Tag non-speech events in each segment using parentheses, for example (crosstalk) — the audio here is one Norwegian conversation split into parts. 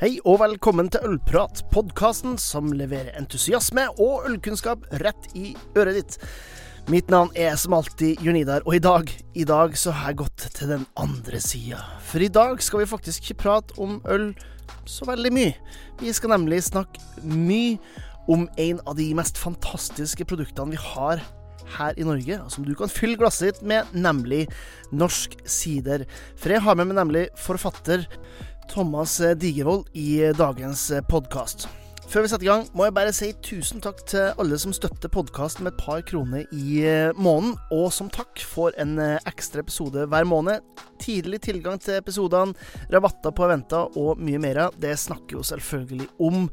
Hei og velkommen til Ølprat, podkasten som leverer entusiasme og ølkunnskap rett i øret ditt. Mitt navn er som alltid Jonidar, og i dag, i dag så har jeg gått til den andre sida. For i dag skal vi faktisk ikke prate om øl så veldig mye. Vi skal nemlig snakke mye om en av de mest fantastiske produktene vi har her i Norge, som du kan fylle glasset ditt med, nemlig norsk sider. For jeg har med meg nemlig forfatter Thomas Digervold i dagens podkast. Før vi setter i gang, må jeg bare si tusen takk til alle som støtter podkasten med et par kroner i måneden, og som takk får en ekstra episode hver måned. Tidlig tilgang til episodene, rabatter på eventer og mye mer. Det snakker jo selvfølgelig om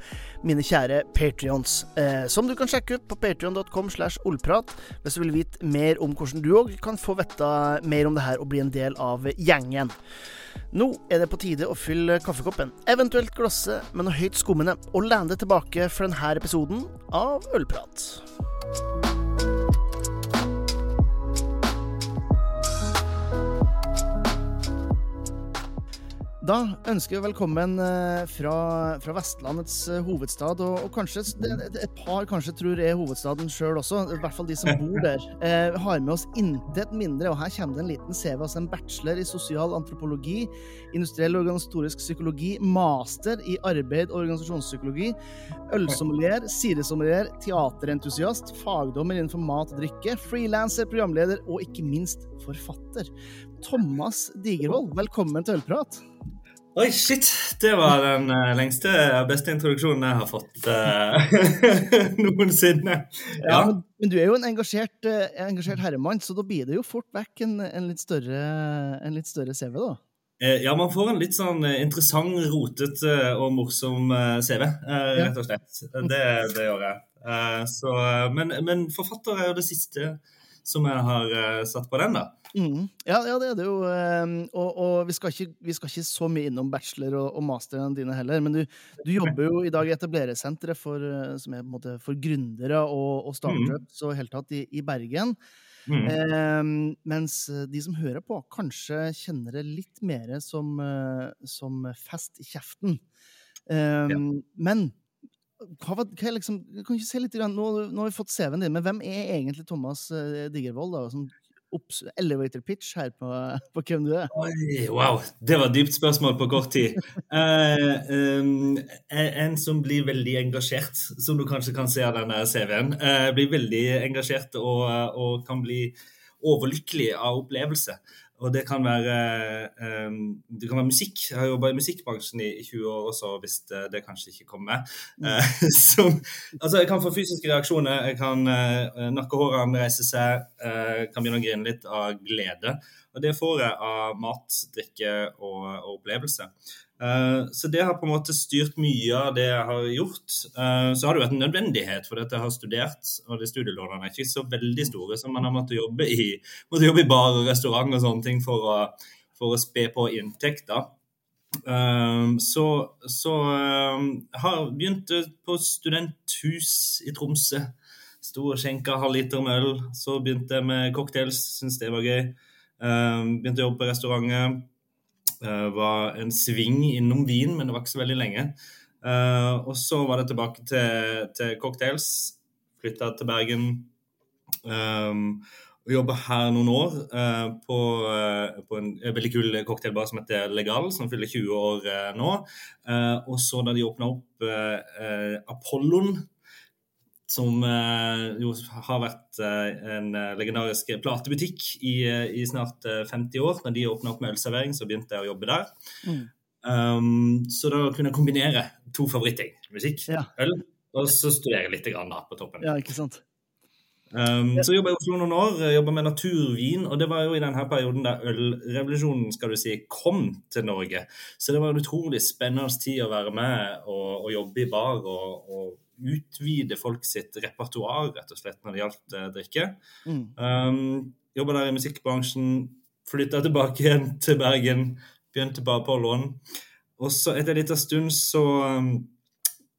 mine kjære patrions, eh, som du kan sjekke ut på patrion.com slash ollprat hvis du vil vite mer om hvordan du òg kan få vite mer om det her og bli en del av gjengen. Nå er det på tide å fylle kaffekoppen, eventuelt glasset med noe høyt skummende, og lene tilbake for denne episoden av Ølprat. Da ønsker vi velkommen fra, fra Vestlandets hovedstad, og, og kanskje et par kanskje tror er hovedstaden sjøl også, i hvert fall de som bor der. (laughs) Eh, har med oss intet mindre, og her kommer det en liten CV, altså en bachelor i sosial antropologi, industriell og organisatorisk psykologi, master i arbeid og organisasjonspsykologi, ølsommelier, sidesommelier, teaterentusiast, fagdommer innenfor mat og drikke, frilanser, programleder og ikke minst forfatter. Thomas Digervold, velkommen til Ølprat. Oi, shit! Det var den uh, lengste og beste introduksjonen jeg har fått uh, (laughs) noensinne. Ja, ja men, du er jo en engasjert, engasjert, herremann, så da blir det jo fort vekk en, en, litt, større, en litt, større, CV, da. Ja, man får en litt sånn interessant, rotete og morsom CV, rett og slett. Det, det gjør jeg. Så, men, men forfatter er jo det siste som jeg har uh, satt på den, da. Mm. Ja, ja, det er det jo. Um, og, og vi, skal ikke, vi, skal ikke, så mye innom bachelor og, og masteren dine heller. Men du, du, jobber jo i dag i etablerersenteret for, eh, som er på en måte for gründere og, og startups mm. og helt tatt i, i Bergen. Mm. Eh, mens de som hører på, kanskje kjenner det litt mer som, uh, som fest i kjeften. Eh, ja. Men hva, hva liksom, kan ikke si litt, nå, nå, har vi fått CV-en din, men hvem er egentlig Thomas uh, Digervold? da, som elevator pitch her på, på, hvem du er? Oi, wow, det var et dypt spørsmål på kort tid. Uh, um, en som blir veldig engasjert, som du kanskje kan se av denne CV-en. Uh, blir veldig engasjert og, og, kan bli overlykkelig av opplevelse. Og det kan være, um, det kan være musikk. Jeg har jobba i musikkbransjen i, i, 20 år også, hvis det, det kanskje ikke kommer. Mm. (laughs) Som, altså, jeg kan få fysiske reaksjoner. Jeg kan uh, Nakkehårene reise seg. Uh, kan begynne å grine litt av glede. Og det får jeg av mat, drikke og, og opplevelse. Eh, så det har på en måte styrt mye av det jeg har gjort. Eh, så har det vært en nødvendighet, for dette jeg har studert, og de studielånene er ikke så veldig store, så man har måttet jobbe i, (laughs) måtte jobbe i bar og restaurant og sånne ting for å, for å spe på inntekter. Eh, så, så har begynt på studenthus i Tromsø. Sto og skjenka halvliter med øl. Så begynte jeg med cocktails, syntes det var gøy. Begynte å jobbe på restauranter Uh, var en sving innom vin, men det var ikke så veldig lenge. Uh, og så var det tilbake til, til cocktails. Flytta til Bergen. Um, og jobba her noen år uh, på, på, en veldig kul cocktailbar som heter Legal, som fyller 20 år nå. og så da de åpna opp Apollon som eh, jo har vært eh, en eh, legendarisk platebutikk i, i snart 50 år. Når de åpna opp med ølservering, så begynte jeg å jobbe der. Mm. Um, så da kunne jeg kombinere to favorittting. Musikk, ja. øl, og så studere litt grann da, på toppen. Ja, ikke sant? Um, så jobba jeg i Oslo noen år, jobba med naturvin, og det var jo i denne perioden der ølrevolusjonen skal du si, kom til Norge. Så det var en utrolig spennende tid å være med og, og jobbe i bar og, og utvide folk sitt repertoar, rett og slett, når det gjaldt uh, drikke. Mm. Um, Jobba der i musikkbransjen, flytta tilbake igjen til Bergen, begynte bare på lån. Og så etter en liten stund så um,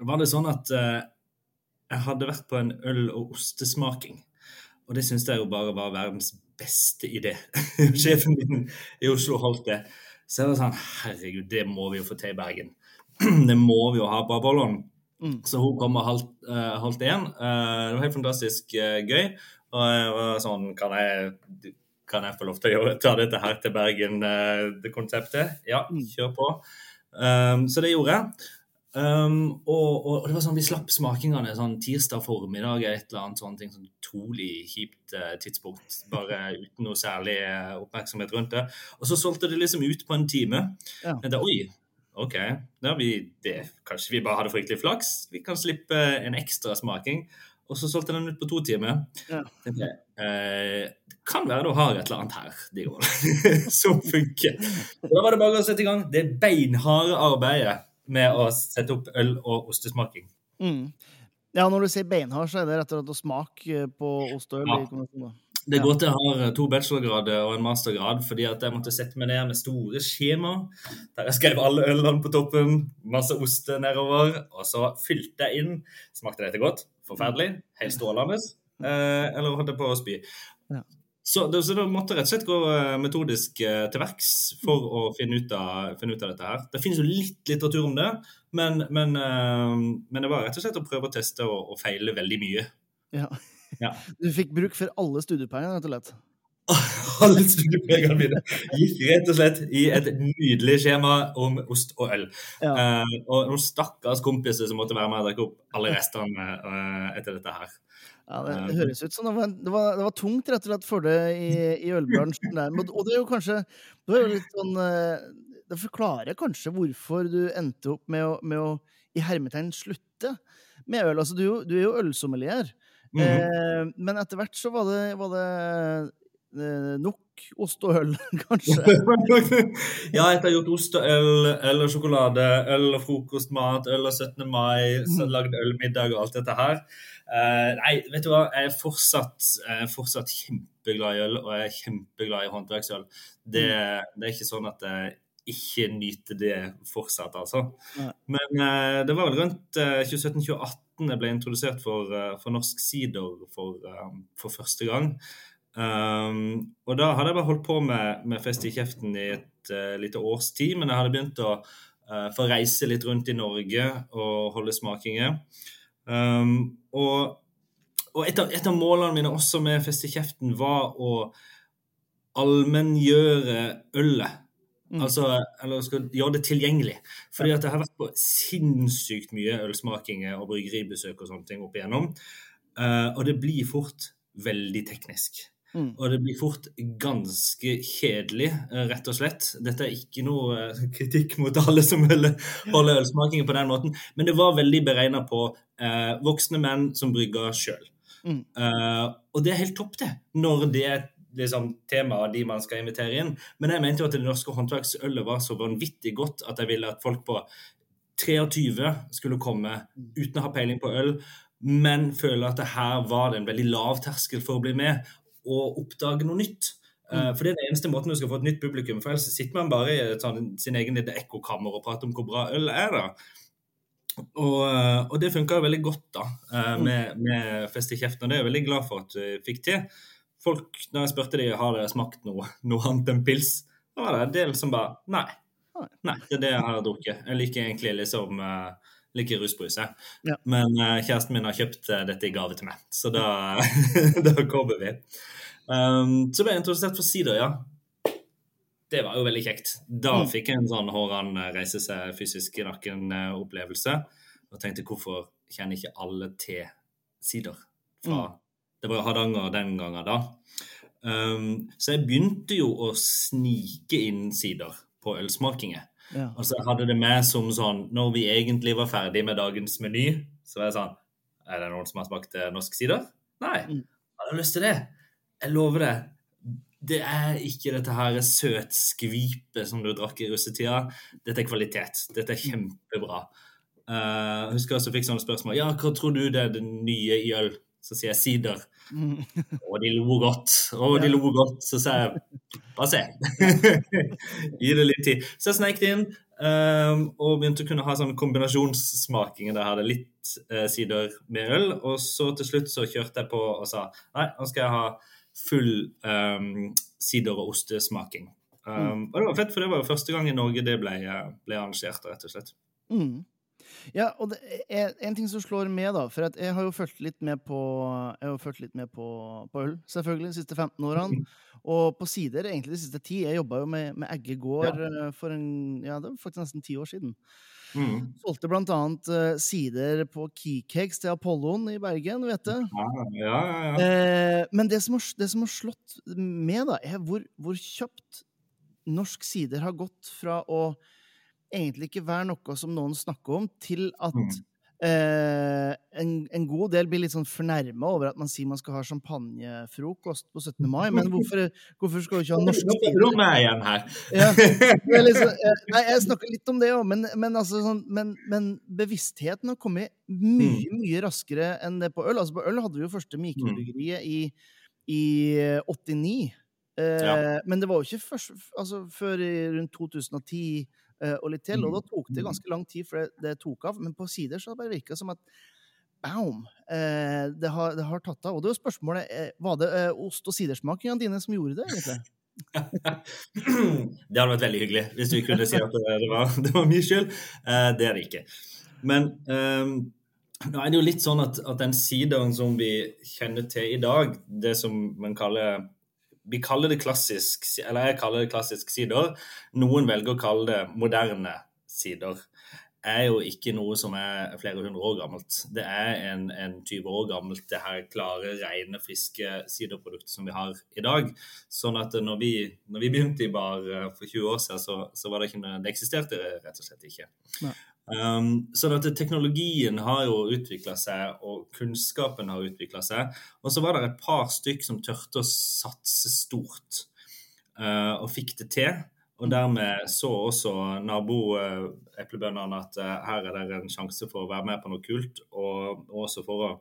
var det sånn at uh, jeg hadde vært på en øl- og ostesmaking. Og det syns jeg jo bare var verdens beste idé. (laughs) Sjefen min i Oslo holdt det. Så jeg var sånn Herregud, det må vi jo få til i Bergen. (clears throat) det må vi jo ha på Apollon. Mm. Så hun kom halvt, uh, halvt én. Uh, det var helt fantastisk uh, gøy. Og jeg var sånn Kan jeg, kan jeg få lov til å gjøre, ta dette her til Bergen, det konseptet? Ja, kjør på. Um, så det gjorde jeg. Um, og, og, det var sånn, Vi slapp smakingene sånn tirsdag formiddag et eller annet sånn ting, sånn utrolig kjipt uh, tidspunkt. Bare uten noe særlig uh, oppmerksomhet rundt det. Og så solgte det liksom ut på en time. Ja. Da, Oi, OK. Da vi, det, kanskje vi bare hadde fryktelig flaks. Vi kan slippe en ekstra smaking. Og så solgte den ut på to timer. Ja. Det kan være du har et eller annet her Digor, (laughs) som funker. Da var det bare å sette i gang det beinharde arbeidet med å sette opp øl- og ostesmaking. Mm. Ja, når du sier beinhard, så er det rett og slett å smake på ost og øl. Ja. Det er godt jeg har to bachelorgrader og en mastergrad, fordi at jeg måtte sette meg ned med store skjema der jeg skrev alle ølene på toppen, masse oste nedover, og så fylte jeg inn. Smakte dette godt? Forferdelig? Helt strålende? Eh, eller holdt jeg på å spy? Ja. Så, det, så da måtte jeg rett og slett gå eh, metodisk eh, til verks for å finne ut, av, finne ut av dette her. Det finnes jo litt litteratur om det, men, men, eh, men det var rett og slett å prøve å teste og, og feile veldig mye. Ja. Ja. (laughs) Du fikk bruk for alle studiepengene, rett og slett. (laughs) Alle studiepengene mine gikk rett og slett i et nydelig skjema om ost og øl. Ja. Uh, og noen stakkars kompiser som måtte være med og drikke opp alle restene uh, etter dette her. Ja, det, det høres ut som det var, det, var, det var tungt rett og slett for deg i, i ølbransjen. Der. Men- Og det er jo kanskje det jo sånn eh, Det forklarer kanskje hvorfor du endte opp med å, med å i hermetegn slutte med øl. Altså, du, du er jo ølsommelier. Mhm. Eh, men etter hvert så var det, var det eh, nok ost og øl, (laughs) kanskje. (laughs) ja, etter å ha gjort ost og øl, øl og sjokolade, øl og frokostmat, øl og 17. mai, så Mhm. lagd ølmiddag og alt dette her. Uh, nei, vet du hva, jeg er fortsatt, jeg er fortsatt kjempeglad i øl, og jeg er kjempeglad i håndverksøl. Det, det er ikke sånn at jeg ikke nyter det fortsatt, altså. Nei. Men eh, det var vel rundt eh, 2017-2018 jeg ble introdusert for, uh, for norsk sider for, eh, for første gang. Um, og da hadde jeg bare holdt på med, med Fest i kjeften i et uh, lite års tid, men jeg hadde begynt å uh, få reise litt rundt i Norge og holde smakinger. Um, og og et, av, et av målene mine også med Fest i kjeften var å allmenngjøre ølet. Mm. Altså, eller skal gjøre det tilgjengelig. Fordi at jeg har vært på sinnssykt mye ølsmakinger og bryggeribesøk og sånne ting opp igjennom. Uh, og det blir fort veldig teknisk. Mm. Og det blir fort ganske kjedelig, eh, rett og slett. Dette er ikke noe eh, (laughs) kritikk mot alle som holder holde ølsmakingen på den måten, men det var veldig beregna på eh, voksne menn som brygger sjøl. Mm. Eh, og det er helt topp, det, når det er liksom, temaet de man skal invitere inn. Men jeg mente jo at det norske håndverksølet var så vanvittig godt at jeg ville at folk på 23 skulle komme uten å ha peiling på øl, men føle at det her var det en veldig lav terskel for å bli med og oppdage noe nytt. Mm. For det er den eneste måten du skal få et nytt publikum. For ellers sitter man bare i sånn, sin egen lille ekkokammer og prater om hvor bra øl er. da. Og, eh, og det funka veldig godt da, eh, med, med Fest i kjeften, og det er jeg veldig glad for at vi fikk til. Folk, når jeg spurte de har dere smakt noe, noe annet enn pils, da var det en del som bare nei. Nei, det er det jeg har drukket. Jeg liker egentlig liksom uh, liker rusbrus, jeg. Ja. Men uh, kjæresten min har kjøpt uh, dette i gave til meg, så da, (laughs) da kommer vi. Um, så ble jeg introdusert for sider, ja. Det var jo veldig kjekt. Da Mm. fikk jeg en sånn Håran reise seg fysisk i nakken-opplevelse. Og tenkte hvorfor kjenner ikke alle til sider fra Det var jo Hardanger den gangen da. Um, så jeg begynte jo å snike inn sider på ølsmakinger. Ja. Altså jeg hadde det med som sånn Når vi egentlig var ferdig med dagens meny, så var jeg sånn Er det noen som har smakt eh, norsk sider? Nei. Mm. Hadde du lyst til det? Jeg lover det. Det er ikke dette her søtskvipet som du drakk i russetida. Dette er kvalitet. Dette er kjempebra. Uh, husker jeg også fikk sånne spørsmål. Ja, hva tror du det er det nye i øl? Så sier jeg sider. Mm. Og de lo godt. Og de lo godt. Så sa jeg bare se. (laughs) Gi det litt tid. Så jeg snek det inn um, og begynte å kunne ha sånn kombinasjonssmakinger der jeg hadde litt uh, sider med øl. Og så til slutt så kjørte jeg på og sa nei, nå skal jeg ha full um, sider- og ostesmaking. Um, og det var fett, for det var jo første gang i Norge det ble, ble arrangert, rett og slett. Mm. Ja, og det er en ting som slår med, da. For jeg har jo fulgt litt med på Jeg har fulgt litt med på, på øl, selvfølgelig, de siste 15 årene. Og på sider egentlig de siste ti. Jeg jobba jo med, med Egge gård ja. Eh, for en Ja, det var faktisk nesten ti år siden. Mm. Solgte annet uh, sider på Keycakes til Apolloen i Bergen, vet du. Ja, ja, ja. Eh, men det som, har, det som, har, slått med, da, er hvor, hvor kjapt norsk sider har gått fra å egentlig ikke være noe som noen snakker om, til at mm. Eh, en, en, god del blir litt sånn fornærma over at man sier man skal ha champagnefrokost på 17. mai. Men hvorfor, hvorfor skal du ikke ha norsk Nå er igjen her. ja, liksom, eh, nei, jeg snakker litt om det òg, men, men, altså, sånn, men, men, bevisstheten har kommet mye, mm. mye raskere enn det på øl. Altså På øl hadde vi jo første mikrobryggeriet i, i 89. Eh, ja. Men det var jo ikke først, altså, før rundt 2010 Eh, og litt til. Og da mm. tok det ganske lang tid før det, det tok av. Men på sider så det bare virka som at Baum! Eh, det, har, det, har, tatt av. Og det er jo spørsmålet eh, Var det eh, ost- og sidersmakingene dine som gjorde det, egentlig? (laughs) det hadde vært veldig hyggelig hvis vi kunne si at det var, det var min skyld. Eh, det er det ikke. Men um, nå er det jo litt sånn at, at den sideren som vi kjenner til i dag, det som man kaller vi kaller det klassisk, eller jeg kaller det klassisk sider. Noen velger å kalle det moderne sider. er jo ikke noe som er flere hundre år gammelt. Det er en, en 20 år gammelt, det her klare, rene, friske siderproduktet som vi har i dag. Sånn at når vi, når vi begynte i bar eh, for 20 år siden, så, så var det ikke Det eksisterte rett og slett ikke. Nei. Um, sånn at teknologien har jo utvikla seg, og kunnskapen har utvikla seg. Og så var det et par stykk som tørte å satse stort uh, og fikk det til. Og dermed så også naboeplebøndene at uh, her er det en sjanse for å være med på noe kult, og, og også for å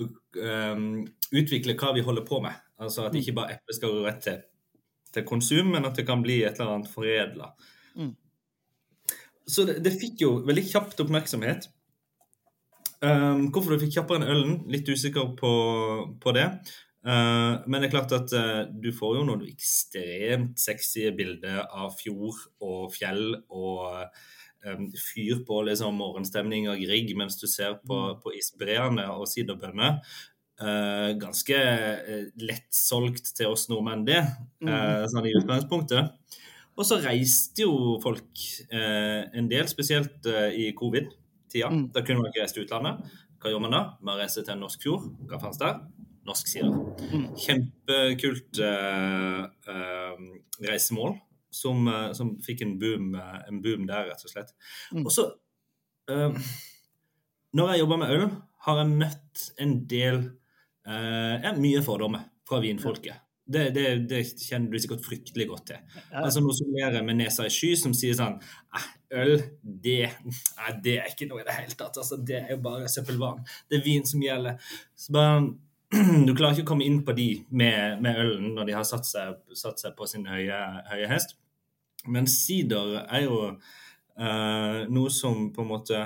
um, utvikle hva vi holder på med. Altså at ikke bare eplet skal gå rett til, til konsum, men at det kan bli et eller annet foredla. Mm så det, det, fikk jo veldig kjapt oppmerksomhet. Um, hvorfor det fikk kjappere enn ølen, litt usikker på, på det. Uh, men det er klart at uh, du får jo noen ekstremt sexy bilder av fjord og fjell og um, fyr på liksom morgenstemning og rigg mens du ser på, mm. på isbreene og siderbønner. Uh, ganske uh, lettsolgt til oss nordmenn, det, uh, sånn i utgangspunktet. Og så reiste jo folk eh, en del, spesielt eh, i covid-tida. Mm. Da kunne man ikke reise til utlandet. Hva gjør man da? Man reiser til en norsk fjord. Hva fantes der? Norsk sider. Mm. Kjempekult eh, eh reisemål som, eh, som, fikk en boom, eh, en boom, der, rett og slett. Mm. Og så Når jeg jobber med øl, har jeg møtt en del Mye fordommer fra vinfolket. Det, det, det, kjenner du sikkert fryktelig godt til. Altså noe som ler med nesa i sky, som sier sånn «Ah, Øl, det, det er ikke noe i det hele tatt. Altså, det er jo bare søppelvann. Det er vin som gjelder. Så bare, (clears throat) du klarer ikke å komme inn på de med, med ølen når de har satt seg, satt seg på sin høye, høye, hest. Men sider er jo uh, noe som på en måte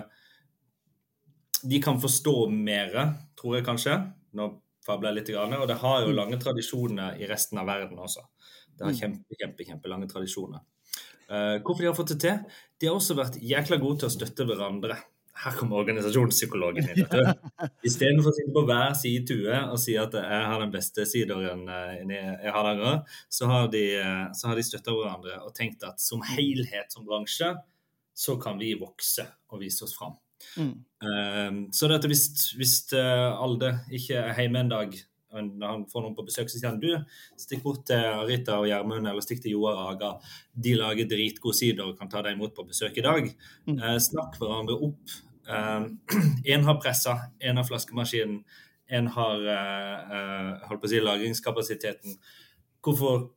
De kan forstå mer, tror jeg kanskje. når fabler litt. Og det har jo mm. lange tradisjoner i resten av verden også. Det har kjempe, kjempe, kjempe, kjempelange tradisjoner. Uh, hvorfor de har fått det til? De har også vært jækla gode til å støtte hverandre. Her kommer organisasjonspsykologen inn. (laughs) Istedenfor å sitte på hver side tue og si at jeg har den beste sideren jeg i Hardanger, så har de, eh, så de støtta hverandre og tenkt at som helhet som bransje, så kan vi vokse og vise oss fram. Mm. Um, så dette, hvis, hvis uh, Alde ikke er hjemme en dag, når han får noen på besøk, så sier han du, stikk bort til Arita og Gjermund eller stikk til Joar og Aga. De lager dritgod sider og kan ta deg imot på besøk i dag. Mm. Uh, snakk hverandre opp. Én ehm, (clears throat) uh, har pressa, én har flaskemaskinen, én har uh, holdt på å si lagringskapasiteten. Hvorfor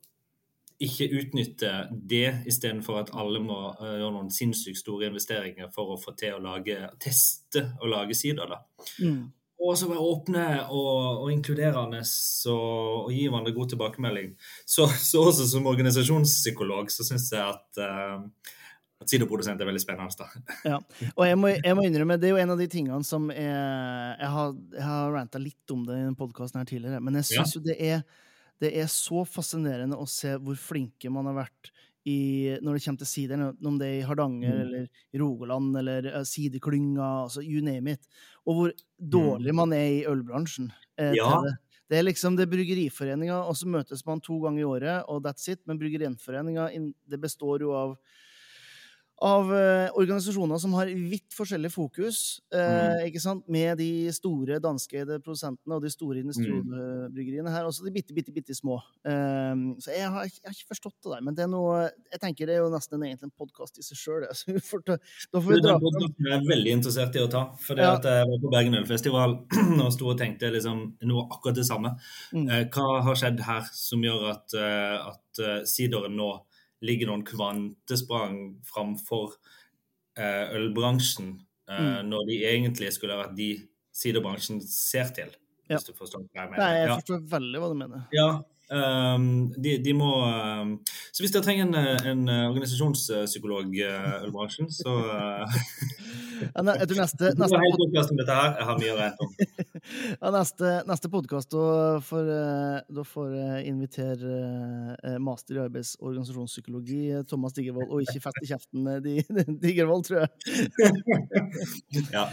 ikke utnytte det istedenfor at alle må uh, gjøre noen sinnssykt store investeringer for å få til å lage, teste og lage sider. da. Mm. Og så være åpne og, og inkluderende og, og, gi hverandre god tilbakemelding. Så, så, også som organisasjonspsykolog så syns jeg at uh, at sideprodusent er veldig spennende. Da. Ja, og jeg må, jeg må, innrømme, Det er jo en av de tingene som er, Jeg har, jeg har ranta litt om det i podkasten her tidligere, men jeg syns ja. jo det er det er så fascinerende å se hvor flinke man har vært i, når det kommer til sider, om det er i Hardanger Mm. eller i Rogaland eller uh, sideklynga, altså you name it, og hvor dårlig man er i ølbransjen. eh, Mm. Ja. det. Det er liksom det er Bryggeriforeninga, og så møtes man to ganger i året, og that's it. Men Bryggeriforeninga består jo av av eh, organisasjoner som har vidt forskjellig fokus, eh, ikke sant? med de store danskeide produsentene og de store industribryggeriene her, også de bitte, bitte, bitte små. Eh, så jeg har, jeg har ikke forstått det der, men det er noe Jeg tenker det er jo nesten egentlig en podkast i seg sjøl, (laughs) Altså, vi da får vi dra fram podcasten er jeg veldig interessert i å ta. For Ja. at jeg var på Bergen Ølfestival (clears throat) og sto og tenkte liksom noe akkurat det samme. Mm. Eh, Hva har skjedd her som gjør at, eh, at eh, sideren nå ligger noen kvantesprang framfor eh, ølbransjen, eh, når de egentlig skulle vært de siderbransjen ser til? Ja. Hvis du forstår hva jeg mener. Nei, jeg Ja. forstår veldig hva du mener. Ja, Um, de, de må um, Så hvis dere trenger en, en eh, organisasjonspsykolog i eh, ølbransjen, så uh, Ja, (laughs) jeg tror neste, neste. Jeg ja, neste, neste podkast, da får eh, da får jeg invitere eh, master i arbeids- og organisasjonspsykologi, eh, Thomas Digervold, og ikke fest i kjeften eh, Di- (laughs) Digervold, tror jeg. (laughs) Ja.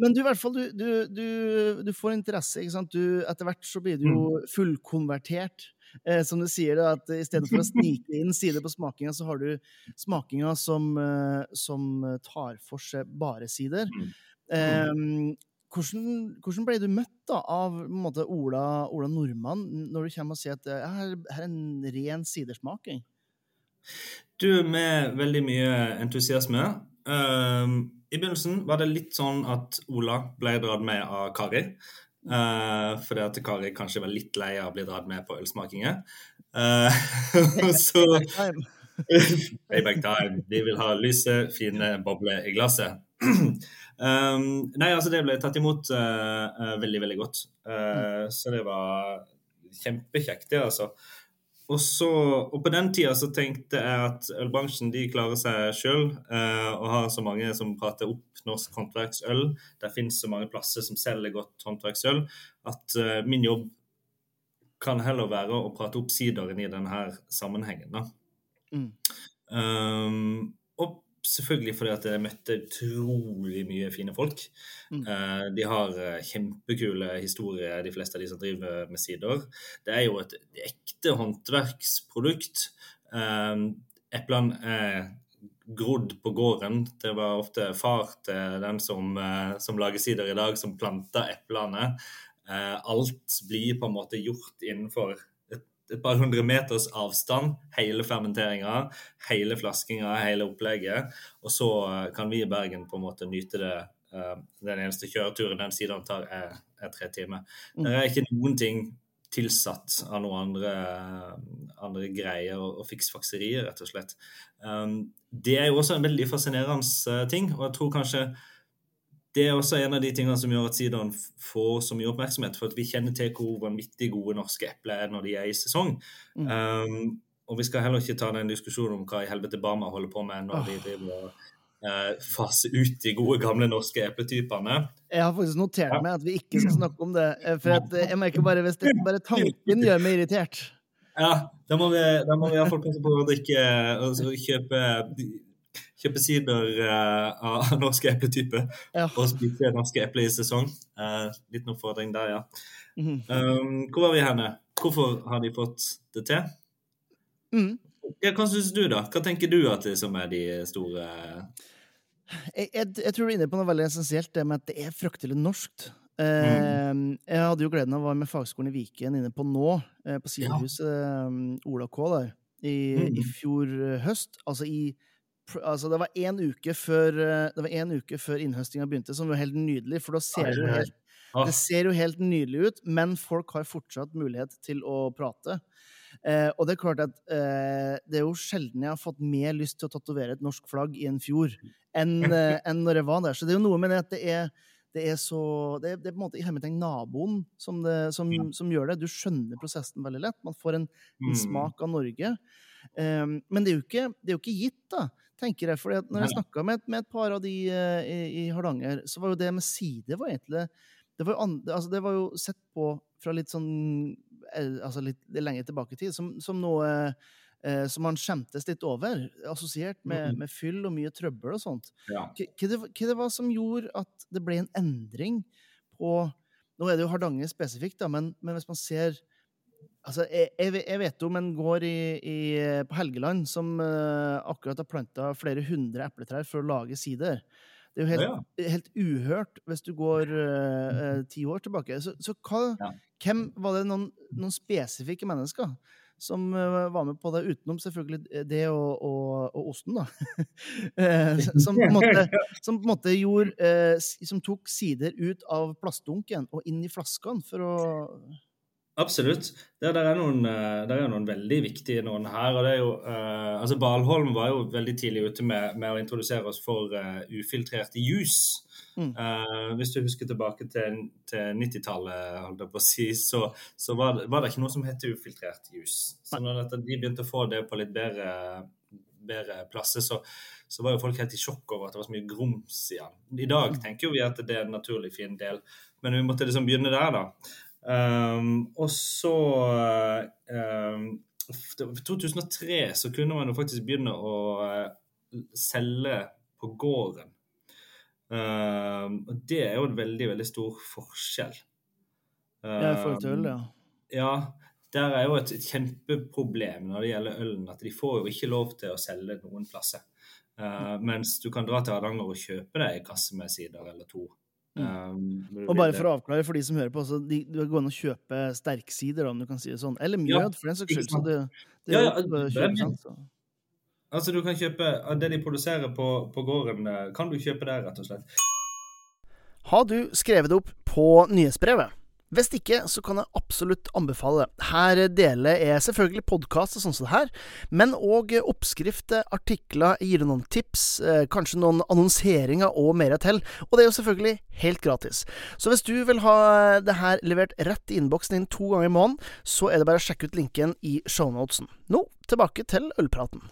Men du, i hvert fall, du, du, du, du får interesse, ikke sant? Du, etter hvert så blir du jo fullkonvertert. Eh, som du sier, da, at i stedet for å (laughs) snike inn sider på smakinga, så har du smakinga som, eh, som tar for seg bare sider. Eh, hvordan, hvordan ble du møtt da, av måte, Ola, Ola Nordmann når du kommer og sier at det her, her er en ren sidersmaking? Du, med veldig mye entusiasme. Ehm, I begynnelsen var det litt sånn at Ola ble dratt med av Kari. Uh, fordi at Kari kanskje var litt lei av å bli dratt med på ølsmakinger. Uh, (laughs) så Time. (laughs) Payback time. Vi vil ha lyse, fine bobler i glasset. (clears throat) um, nei, altså det ble tatt imot uh, eh, veldig, veldig godt. Eh, så det var kjempekjekt, det, altså. Og, så, og på den tida så tenkte jeg at ølbransjen de klarer seg sjøl, og har så mange som prater opp norsk håndverksøl. Det finnes så mange plasser som selger godt håndverksøl, at eh, min jobb kan heller være å prate opp sideren i denne sammenhengen. da. Mm. Um, selvfølgelig fordi at jeg møtte utrolig mye fine folk. Mm. Eh, de har eh, kjempekule historier, de fleste av de som driver med sider. Det er jo et ekte håndverksprodukt. Um, eplene er grodd på gården. Det var ofte far til den som, eh, som lager sider i dag, som planta eplene. Eh, alt blir på en måte gjort innenfor et, par hundre meters avstand. Hele fermenteringa, hele flaskinga, hele opplegget. Og så eh, kan vi i Bergen på en måte nyte det. eh, den eneste kjøreturen den siden tar, er, er tre timer. Det er ikke noen ting tilsatt av noen andre, andre greier og, og fiksfakserier, rett og slett. Um, det er jo også en veldig fascinerende eh, ting, og jeg tror kanskje det er også en av de tingene som gjør at sidaen får så mye oppmerksomhet. For at vi kjenner til hvor vanvittig gode norske epler er når de er i sesong. Mm. Um, og vi skal heller ikke ta den diskusjonen om hva i helvete Bama holder på med når de driver og eh, faser ut de gode, gamle norske epletypene. Jeg har faktisk notert meg at vi ikke skal snakke om det. eh, For eh, jeg merker bare hvis det, bare tanken gjør meg irritert. Ja, da må vi, da må vi iallfall passe på å drikke og kjøpe, kjøpe sider eh, av (laughs) norske epletype Ja. og spise norske epler i sesong. Uh, liten oppfordring der, ja. Mm. Um, hvor var vi henne? Hvorfor har de fått det til? Mm. Ja, hva syns du, da? Hva tenker du at liksom er de store Jeg, jeg, jeg tror du er inne på noe veldig essensielt, det med at det er fryktelig norskt. Eh, Jeg hadde jo gleden av å være med fagskolen i Viken inne på nå, eh, på sidehuset eh, Ola K der, i, Mm. i fjor eh, høst. Altså i Altså, det var én uke før eh, Det var en uke før innhøstinga begynte, som var helt nydelig, for da ser det jo helt Det ser jo helt nydelig ut, men folk har fortsatt mulighet til å prate. Eh, og det er klart at eh, det er jo sjelden jeg har fått mer lyst til å tatovere et norsk flagg i en fjord enn (laughs) eh, en når jeg var der. Så det er jo noe med det at det er, det er så Det er, det er på en måte i hermetegn naboen som, det, som, som gjør det. Du skjønner prosessen veldig lett. Man får en, en mm. smak av Norge. Um, men det er, jo ikke, det er jo ikke gitt, da, tenker jeg. For når jeg snakka med, med et par av de uh, i, i Hardanger, så var jo det med side var egentlig det var, jo an, altså det var jo sett på fra litt sånn altså litt lenger tilbake i tid som, som noe uh, som man skjemtes litt over, assosiert med, Mhm. med fyll og mye trøbbel og sånt. Ja. Hva hva det, det var som gjorde at det ble en endring på Nå er det jo Hardanger spesifikt, da, men, men hvis man ser Altså, jeg, jeg, ve- jeg vet om en gård i, i, på Helgeland som uh, akkurat har planta flere hundre epletrær for å lage sider. Det er jo helt, Ja, helt uhørt hvis du går uh, ti år tilbake. Så, så hva, Ja. hvem var det noen, noen spesifikke mennesker som var med på det, utenom selvfølgelig det og, og, og osten, da? (laughs) Som, på måte, som på en måte gjorde Som tok sider ut av plastdunken og inn i flaskene for å Absolutt. Det, der, er noen, eh, der er noen veldig viktige noen her. og det er jo, uh, altså Balholm var jo veldig tidlig ute med, med å introdusere oss for uh, ufiltrerte jus. Mm. Uh, hvis du husker tilbake til, til 90-tallet, holdt jeg på å si, så, så var, det, var det ikke noe som het ufiltrert jus. Så når dette, de begynte å få det på litt bedre, bedre plasser, så, så var jo folk helt i sjokk over at det var så mye grums i den. I dag tenker jo vi at det er en naturlig fin del, men vi måtte liksom begynne der, da. Um, og så um, 2003 så kunne man jo faktisk begynne å uh, selge på gården. Um, og det er jo en veldig, veldig stor forskjell. Um, det er for øl, ja. Ja, der er jo et, et kjempeproblem når det gjelder ølen, at de får jo ikke lov til å selge noen plasser. Uh, mens du kan dra til Hardanger og kjøpe deg en kasse med sider eller to. Um, Og bare for å avklare for de som hører på, så de, du går an å kjøpe sterksider, om du kan si det sånn. Eller mjød, Ja, for den saks skyld. Så det, det Ja, ja, kjøpe, bare brennevin. 20%, så. Altså, du kan kjøpe Det de produserer på, på gården, eh, kan du kjøpe der, rett og slett. Har du skrevet det opp på nyhetsbrevet? Hvis ikke, så kan jeg absolutt anbefale det. Her deler jeg selvfølgelig podkast og sånn som det her, men òg oppskrifter, artikler, gir deg noen tips, eh, kanskje noen annonseringer og mer til. Og det er jo selvfølgelig helt gratis. Så hvis du vil ha det her levert rett i innboksen din to ganger i måneden, så er det bare å sjekke ut linken i shownotesen. Nå tilbake til ølpraten.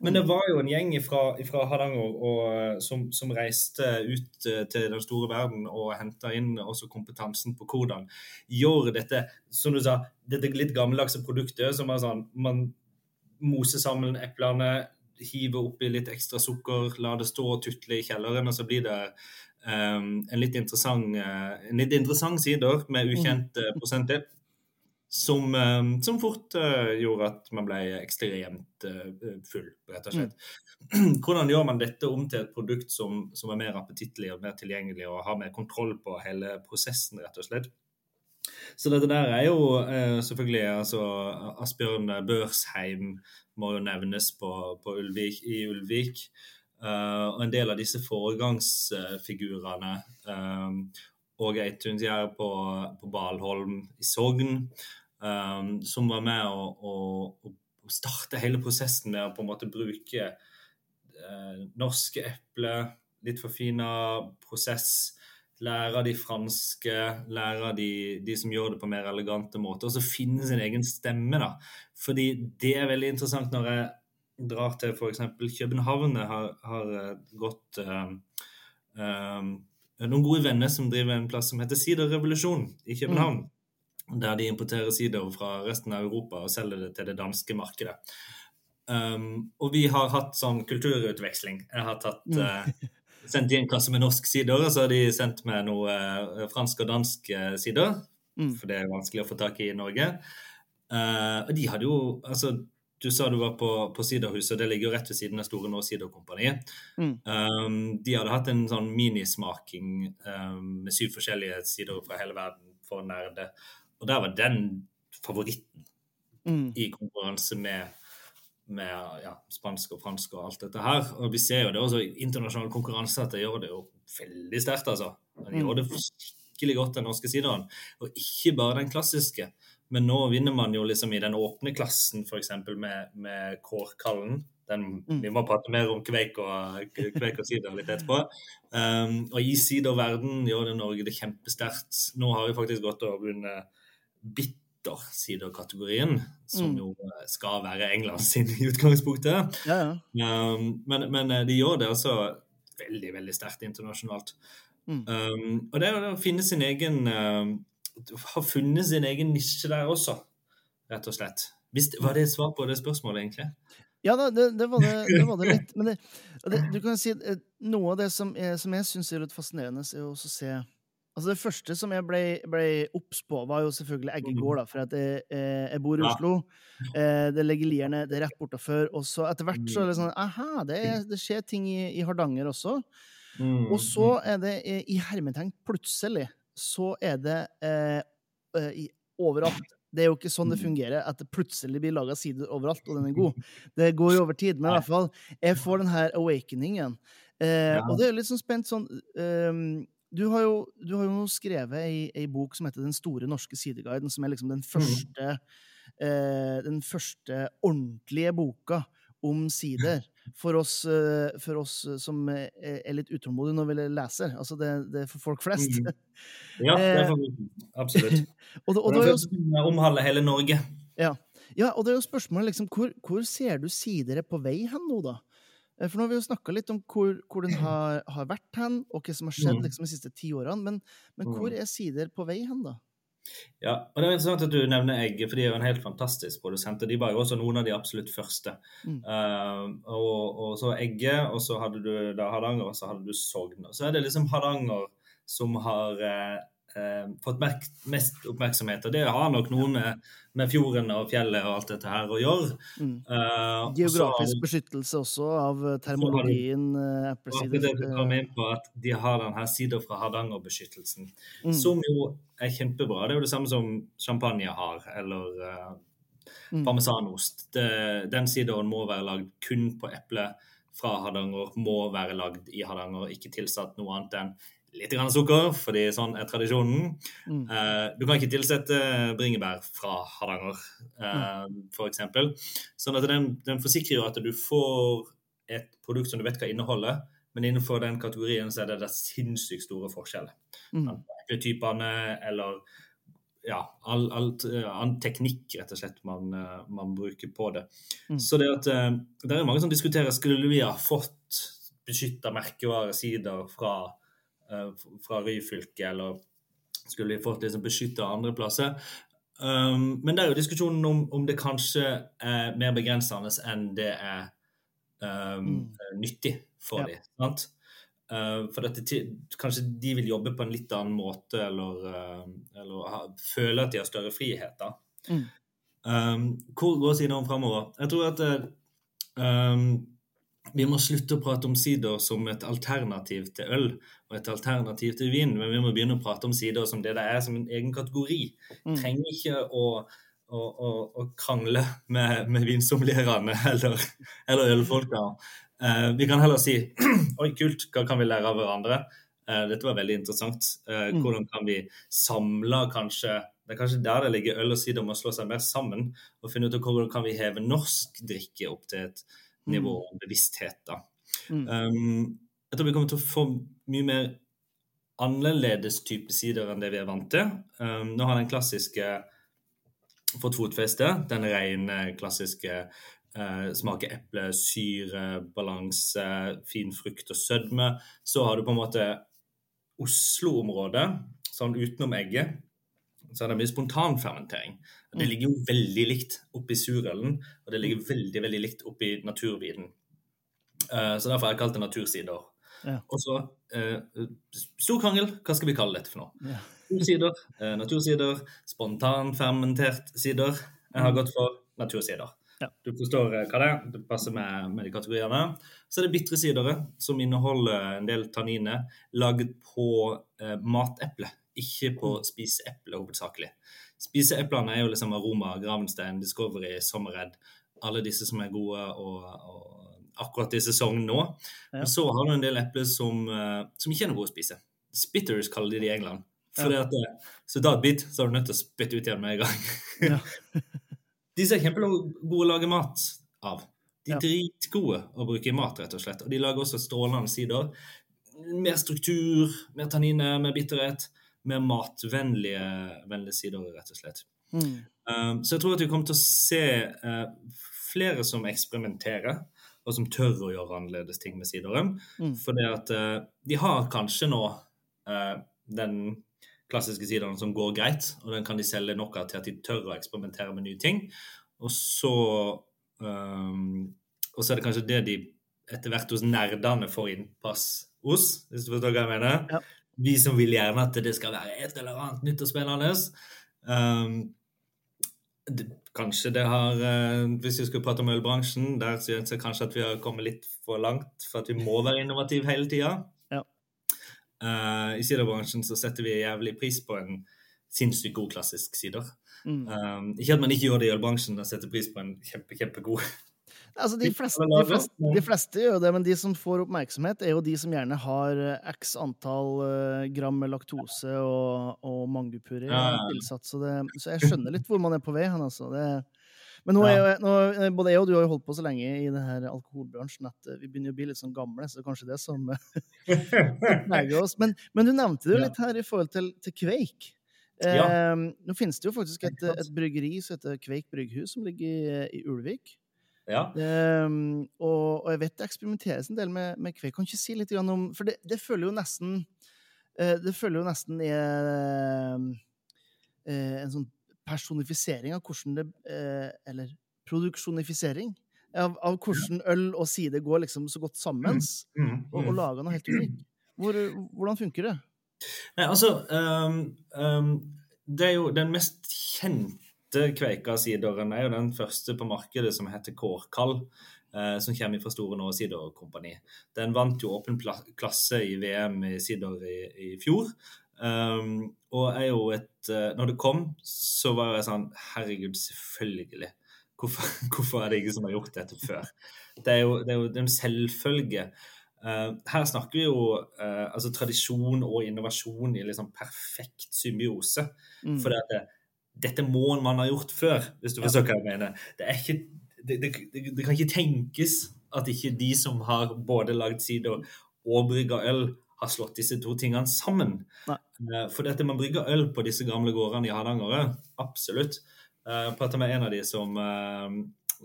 Men det var jo en gjeng fra, Hardanger og, eh, som, som reiste ut eh, til den store verden og henta inn også kompetansen på hvordan gjøre dette. Som du sa, dette litt gammeldagse produktet som er sånn Man moser sammen eplene, hiver oppi litt ekstra sukker, lar det stå og tutle i kjelleren, og så blir det um, en litt interessant, uh, en litt interessant sider med ukjent uh, prosenter. Som, eh, som fort eh, gjorde at man ble ekstremt eh, full, rett og slett. Hvordan gjør man dette om til et produkt som, som er mer appetittlig og mer tilgjengelig, og har mer kontroll på hele prosessen, rett og slett? Så dette der er jo selvfølgelig altså Asbjørn Børsheim må jo nevnes på, på Ulvik, i Ulvik. Uh, og en del av disse foregangsfigurene uh, og Eitundsgjerd på, på Balholm i Sogn, um, som var med å, å, å starte hele prosessen med å på en måte bruke uh, norske epler, litt forfina prosess, lære de franske, lære de, de, som gjør det på mer elegante måter, og så finne sin egen stemme. da. Fordi det er veldig interessant når jeg drar til f.eks. København. Jeg har, har gått um, um, noen gode venner som driver en plass som heter Siderrevolusjon i København. Mm. Der de importerer sider fra resten av Europa og selger det til det danske markedet. Um, og vi har hatt sånn kulturutveksling. Jeg har tatt, uh, sendt i en kasse med norsk sider, og så har de sendt meg noe uh, fransk og dansk uh, sider. Mm. For det er vanskelig å få tak i i Norge. og de hadde jo altså du sa du var på, på Siderhuset, det ligger jo rett ved siden av Store Nå Siderkompaniet. Mm. Um, de hadde hatt en sånn minismaking um, med syv forskjellige sider fra hele verden for nerde. Og der var den favoritten mm. i konkurranse med, med ja, spansk og fransk og alt dette her. Og vi ser jo det også i internasjonal konkurranse at det gjør det jo veldig sterkt, altså. De mm. gjør det skikkelig godt, den norske sideren. Og ikke bare den klassiske. Men nå vinner man jo liksom i den åpne klassen, f.eks. med, med Kårkallen. Den, mm. Vi må prate mer om kveik og, kveik og sider litt etterpå. Um, og i siderverden gjør det Norge det kjempesterkt. Nå har vi faktisk gått og vunnet bittersiderkategorien, som Mm. jo skal være England sin (laughs) i utgangspunktet. Ja, ja. Um, men, men de gjør det altså veldig, veldig sterkt internasjonalt. Mm. Um, og det er å finne sin egen uh, har funnet sin egen nisje der også, rett og slett. Hvis, var det et svar på det spørsmålet, egentlig? Ja da, det, det, var, det, det var det (laughs) litt. Men du kan si eh, noe av det som, er, som jeg syns er litt fascinerende, er å se Altså Det første som jeg ble, ble obs på, var jo selvfølgelig Eggegård. da, For at jeg, eh, jeg bor i Oslo. Det ligger Lierne det er rett bortafor. Og så etter hvert så er det sånn Aha, det, det skjer ting i, i Hardanger også. Mm, og så mm. er det i hermetegn plutselig så er det eh, i, overalt. Det er jo ikke sånn det fungerer, at det plutselig blir laga sider overalt, og den er god. Det går jo over tid, men i hvert fall, jeg får den her awakeningen. Eh, ja. Og det er litt sånn spent sånn um, du, har jo, du har jo skrevet ei, ei, bok som heter Den store norske sideguiden, som er liksom den mm. første, eh, den første ordentlige boka om sider for oss, eh, for oss som er litt utålmodige når vi leser. Altså det, det, er for folk flest. Mm. (laughs) Ja, det er for, absolutt. (laughs) og, det, og det, det omhandler hele Norge. Ja. ja. og det er jo spørsmålet liksom, hvor, hvor ser du sider er på vei hen nå, da? Eh, for nå har vi jo snakka litt om hvor, hvor den har, har, vært hen, og hva som har skjedd mm. liksom, de siste ti årene. Men, men hvor mm. er sider på vei hen, da? Ja, og det er interessant at du nevner Egg, for de er jo en helt fantastisk produsent. og De var jo også noen av de absolutt første. Mm. Uh, og, og, så Egge, og så hadde du da Hardanger, og så hadde du Sogn. Og så er det liksom Hardanger som har uh, fått mest oppmerksomhet. Og det har nok noe med, med, fjorden og fjellet og alt dette her å gjøre. Mm. Geografisk også, beskyttelse også av termologien inn på at de har denne sida fra Hardangerbeskyttelsen, mm. som jo er kjempebra. Det er jo det samme som champagne har, eller uh, parmesanost. Det, den sidaen må være lagd kun på eple fra Hardanger, må være lagd i Hardanger, ikke tilsatt noe annet enn litt grann sukker, fordi sånn er tradisjonen. Mm. Uh, du kan ikke tilsette bringebær fra Hardanger, uh, mm. f.eks. Sånn at den, den, forsikrer jo at du får et produkt som du vet hva inneholder, men innenfor den kategorien så er det, det sinnssykt store forskjeller. Mm typene eller ja, all, alt uh, annen teknikk rett og slett man, uh, man bruker på det. Mm. Så det at uh, det er mange som diskuterer skulle vi ha fått beskytta merkevaresider fra, fra Ryfylke, eller skulle vi fått liksom beskytta andre plasser. Um, men det er jo diskusjonen om, om det kanskje er mer begrensende enn det er um, mm. nyttig for ja. dem. Uh, for dette, kanskje de vil jobbe på en litt annen måte, eller, uh, eller ha, føle at de har større friheter. Mm. Um, hvor går sidene framover? Jeg tror at um, vi må slutte å prate om sider som et alternativ til øl og et alternativ til vin, men vi må begynne å prate om sider som det det er, som en egen kategori. Mm. Trenger ikke å, å, å, å krangle med, med vinsommelierne (laughs) eller, eller ølfolka. Uh, vi kan heller si (clears throat) oi, kult, hva kan vi lære av hverandre? Uh, dette var veldig interessant. Uh, mm. Hvordan kan vi samle kanskje Det er kanskje der det ligger øl og sider om å slå seg mer sammen og finne ut hvordan kan vi heve norsk drikke opp til et nivå av mm. bevissthet. da. Mm. Um, jeg tror vi kommer til å få mye mer annerledes type sider enn det vi er vant til. Um, nå har den klassiske fått fotfeste, den rene, klassiske Uh, smaker eple, syre, balanse, fin frukt og sødme. Så har du på en måte Oslo-området, sånn utenom egget. Så er det mye spontanfermentering. Det mm. ligger jo veldig likt oppi surølen, og det ligger veldig veldig likt oppi naturviden. Eh, så derfor har jeg kalt det natursider. Ja. Og så eh, stor krangel. Hva skal vi kalle dette for noe? Ja. Natursider, eh, natursider, spontanfermentert sider. Jeg har mm. gått for natursider. Ja. Du forstår eh, hva det er, det passer med, med de kategoriene. Så er det bitre sidere, som inneholder en del tanniner laget på eh, mateple, ikke på mm. spiseeple hovedsakelig. Spiseeplene er jo liksom Aroma, Gravenstein, Discovery, Sommerredd, Alle disse som er gode og, og akkurat i sesong nå. Men så har du en del epler som, uh, som, ikke er noe gode å spise. Spitters kaller de det i England. Fordi at, eh, så da et bit, så er du nødt til å spytte ut igjen med en gang. Ja. (laughs) Disse er kjempegode å lage mat av. De er dritgode å bruke i mat, rett og slett. Og de lager også strålende sider. Mer struktur, mer tanniner, mer bitterhet. Mer matvennlige sider, rett og slett. Mm. Um, så jeg tror at vi kommer til å se uh, flere som eksperimenterer, og som tør å gjøre annerledes ting med sideren. Mm. Det at uh, de har kanskje nå uh, den klassiske sideren som går greit, og den kan de selge nok av til at de tør å eksperimentere med nye ting. og så um, Og så er det kanskje det de etter hvert hos nerdene får innpass hos, hvis du forstår hva jeg mener. Ja. Vi som vil gjerne at det skal være et eller annet nytt og spennende. Um, det, kanskje det har uh, Hvis vi skulle prate om ølbransjen, der synes jeg kanskje at vi har kommet litt for langt for at vi må være innovative hele tida. Ja. Uh, I siderbransjen så setter vi jævlig pris på en sinnssykt god klassisk sider. Mm. Um, ikke at man ikke gjør det i ølbransjen og setter pris på en kjempe, kjempegod Altså, de, fleste, de, fleste, de fleste gjør jo det, men de som får oppmerksomhet, er jo de som gjerne har eh, x antall uh, gram med laktose og, og mangupuré Ja, tilsatt. Så, det, så jeg skjønner litt hvor man er på vei hen, altså. Det, men nå er nå, eh, både jeg og du har jo holdt på så lenge i det her alkoholbransjen at eh, vi begynner å bli litt sånn gamle, så det er kanskje det som eh, (laughs) preger oss. Men, men du nevnte det jo litt her i forhold til, til Kveik. Eh, Ja. Nå finnes det jo faktisk et, et bryggeri som heter Kveik brygghus, som ligger i, i Ulvik. Ja. Um, og, og jeg vet det eksperimenteres en del med, med kveg. Kan ikke si litt om For det, det føler jo nesten eh, Det føler jo nesten er eh, en sånn personifisering av hvordan det eh, Eller produksjonifisering av, av hvordan øl og side går liksom så godt sammen, Mm, og, og lager noe helt unikt. Hvor, hvordan funker det? Nei, altså um, um, Det er jo den mest kjente Kveika-sideren er jo den første på markedet som heter Kårkall. eh, som kommer fra Store Nå Siderkompani. Den vant jo åpen klasse i VM i sider i, i fjor. Um, og er jo et uh, Når det kom, så var jeg sånn Herregud, selvfølgelig. Hvorfor, (laughs) hvorfor er det ingen som har gjort dette før? Det er jo, det er jo en selvfølge. Uh, her snakker vi jo uh, altså tradisjon og innovasjon i liksom perfekt symbiose. Mm. For det, dette må man ha gjort før, hvis du forstår hva jeg mener. Det, ikke, det, det, det, kan ikke tenkes at ikke de som har både lagd sider og brygga øl, har slått disse to tingene sammen. Nei. Eh, For dette man brygger øl på disse gamle gårdene i Hardanger, absolutt. Eh, Jeg prata med en av de som, eh,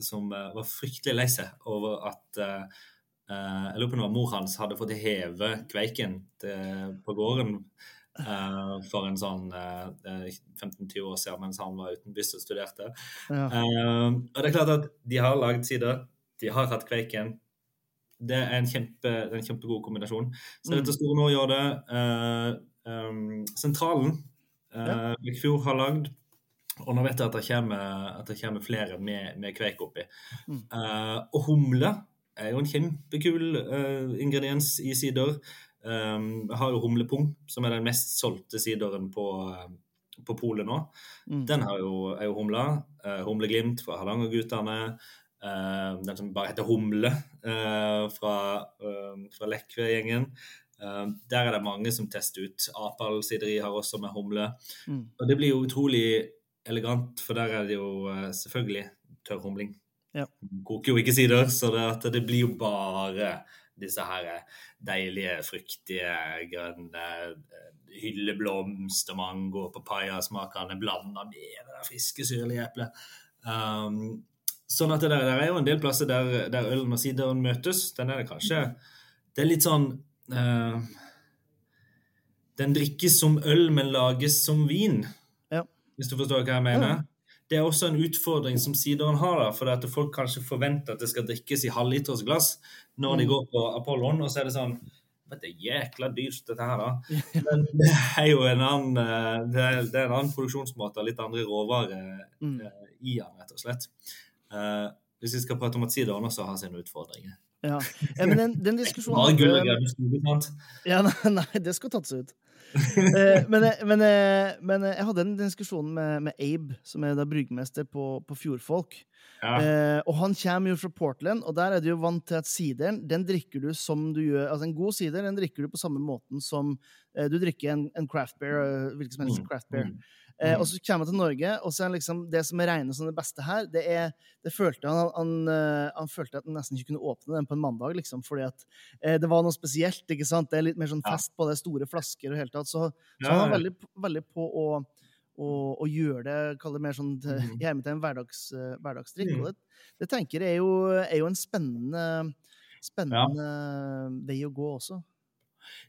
som eh, var fryktelig lei seg over at eh, eh, Jeg lurer på om mor hans hadde fått heve kveiken på gården eh, for en sånn eh, eh, 15-20 år siden mens han var utenbys og studerte. Ja. Uh, og det er klart at de har lagd sider, de har hatt kveiken. Det er en, kjempe, en kjempegod kombinasjon. Så Mm. dette Store Nå gjør det. Eh, um, sentralen uh, Vikfjord har lagd, og nå vet jeg at det kommer, at det kommer flere med, med kveik oppi. Mm. Eh, og humle er jo en kjempekul eh, ingrediens i sider. Um, jeg har jo humlepung, som er den mest solgte sideren på, eh, på polet nå. Mm. Den har jo, er jo humla. Uh, Humleglimt fra Hardangergutane. Uh, den som bare heter Humle uh, fra, uh, fra Lekve-gjengen. Der er det mange som tester ut. Apal sideri har også med humle. Mm. Og det blir jo utrolig elegant, for der er det jo selvfølgelig tørr humling. Ja. Koker jo ikke sider, så det, det blir jo bare disse her deilige, fruktige, grønne hylleblomster, hylleblomst og mango og papayasmakene blanda med det der friske, syrlige eplet. Um, sånn at det der, der er jo en del plasser der, der ølen og sideren møtes. Den er det kanskje Det er litt sånn uh, Den drikkes som øl, men lages som vin. Ja. Hvis du forstår hva jeg mener? Ja. Det er også en utfordring som sideren har, da, for at folk kanskje forventer at det skal drikkes i halvlitersglass når de Mm. går på Apollon, og så er det sånn det er jækla dyrt, dette her, da. (laughs) Men det er jo en annen, eh, det er, det er en annen produksjonsmåte og litt andre råvarer Mm. eh, i den, rett og slett. Uh, hvis vi skal prate om at sideren også har sine utfordringer. Ja. ja, men den, den diskusjonen Bare gull og grønne skoger, sant? Ja, nei, nei, det skal tatt seg ut. (laughs) Eh, men, jeg- men, men jeg hadde en diskusjon med, med Abe, som er da bryggmester på, på Fjordfolk. Ja. Eh, og han kommer jo fra Portland, og der er du jo vant til at sideren den drikker du som du gjør Altså en god sider den drikker du på samme måten som eh, du drikker en, en craft beer, eh, hvilken som helst Mm, craft beer. mm. Eh, Mm. og så kommer han til Norge, og så er liksom, det som er regnet som det beste her, det er det følte han, han, eh, han følte at han nesten ikke kunne åpne den på en mandag, liksom, fordi at eh, det var noe spesielt. ikke sant? Det er litt mer sånn fest på det, store flasker og hele tatt. Så, så han var veldig, veldig på å, å, å gjøre det, kalle det mer sånn (laughs) til- Mhm. i hermetegn hverdags, eh, hverdagsdrikk. Mm. Det, det tenker jeg er jo, er jo en spennende, spennende vei å gå også.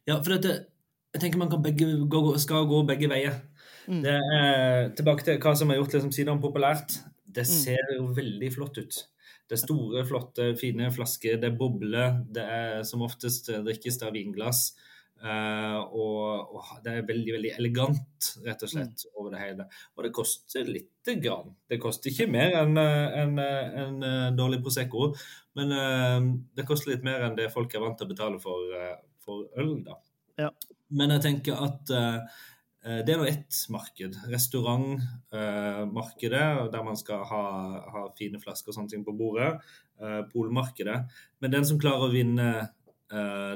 Ja, for dette, jeg tenker man kan begge, gå, skal gå begge veier. Mm. Det er, tilbake til hva som har gjort liksom, sideren populært. Det ser jo veldig flott ut. Det er store, flotte, fine flasker. Det er bobler. Det er som oftest drikkes av vinglass. Uh, og, og, det er veldig veldig elegant, rett og slett, mm. over det hele. Og det koster lite grann. Det koster ikke mer enn en, en, en dårlig Prosecco, men uh, det koster litt mer enn det folk er vant til å betale for, uh, for øl. da. Ja. Men jeg tenker at det er nå ett marked. Restaurantmarkedet, der man skal ha, ha, fine flasker og sånne ting på bordet. Polmarkedet. Men den som klarer å vinne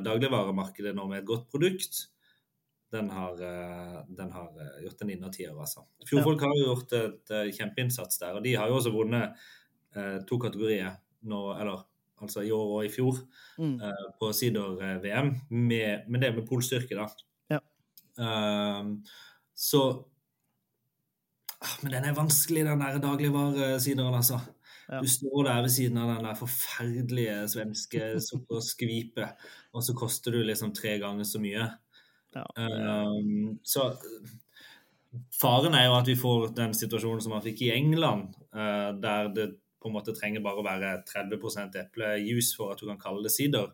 dagligvaremarkedet nå med et godt produkt, den har, den har gjort en innertier, altså. Fjordfolk har jo gjort et kjempeinnsats der, og de har jo også vunnet to kategorier nå, eller altså i år og i fjor, mm. på sider-VM, Men det med polstyrke, da. Ja. så ah, Men den er vanskelig, den der dagligvaresideren, altså. Ja. Du står der ved siden av den der forferdelige svenske sukkerskvipet, og så koster du liksom tre ganger så mye. Ja. Um, så faren er jo at vi får den situasjonen som man fikk i England, uh, der det på en måte trenger bare å være 30% eplejus for at du kan kalle det sider.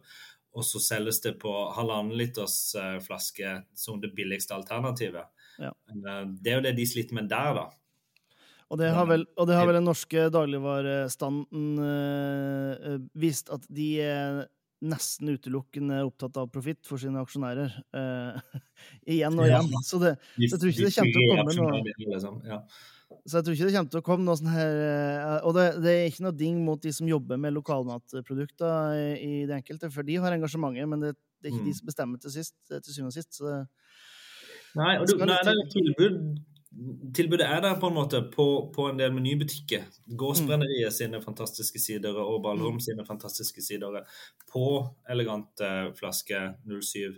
Og så selges det på halvannen liters uh, flaske som det billigste alternativet. Ja. Uh, det er jo det de sliter med der, da. Og det har vel, det har vel den norske dagligvarestanden øh, vist at de er nesten utelukkende opptatt av profitt for sine aksjonærer. Uh, (laughs) igjen og igjen. Så, det, jeg tror ikke det kommer til å komme noe. Så jeg tror ikke det kommer til å komme noe sånn her Og det, det, er ikke noe ding mot de som jobber med lokalmatprodukter i, i det enkelte, for de har engasjementet, men det, det er ikke mm. de som bestemmer til, sist, til syvende og sist. Det, Nei, og du, nei, det er tilbud tilbudet er der på en måte på, på en del menybutikker. Gårdsbrenneriet sine fantastiske sider og Ballholm sine fantastiske sider på elegante flasker 07.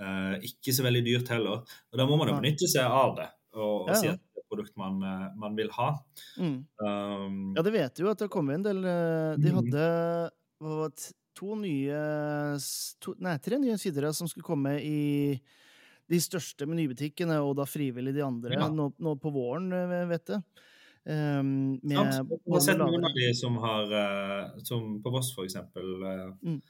Eh, ikke så veldig dyrt heller. Og Da må man jo benytte seg av det og, og ja, si at et produkt man, eh, man vil ha. Mm. Um, ja, det vet du jo at det har kommet en del eh, De mm. hadde to nye to, Nei, tre nye sider som skulle komme i de største menybutikkene, og da frivillig de andre, ja. nå, nå, på våren, eh, vet du. Um, med, jeg har sett noen av de som har Som på Voss, for eksempel. Mm.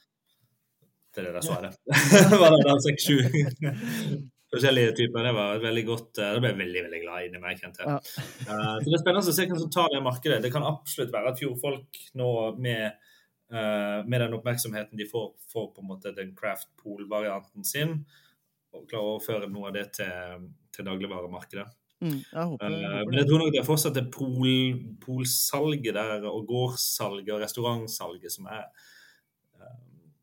Det er det der svaret. (laughs) (laughs) Var det der seks-sju (laughs) forskjellige typer. Det var veldig godt Det ble jeg veldig veldig glad inni meg. kjente. Ja. uh, så Det er spennende å se hvem som tar det markedet. Det kan absolutt være at fjordfolk nå med, uh, med den oppmerksomheten de får, får på en måte den craft pool-varianten sin, og klarer å overføre noe av det til, til dagligvaremarkedet. Mm, jeg håper, jeg håper Men jeg tror nok det er fortsatt det pol, polsalget der, og gårdssalget og restaurantsalget som er,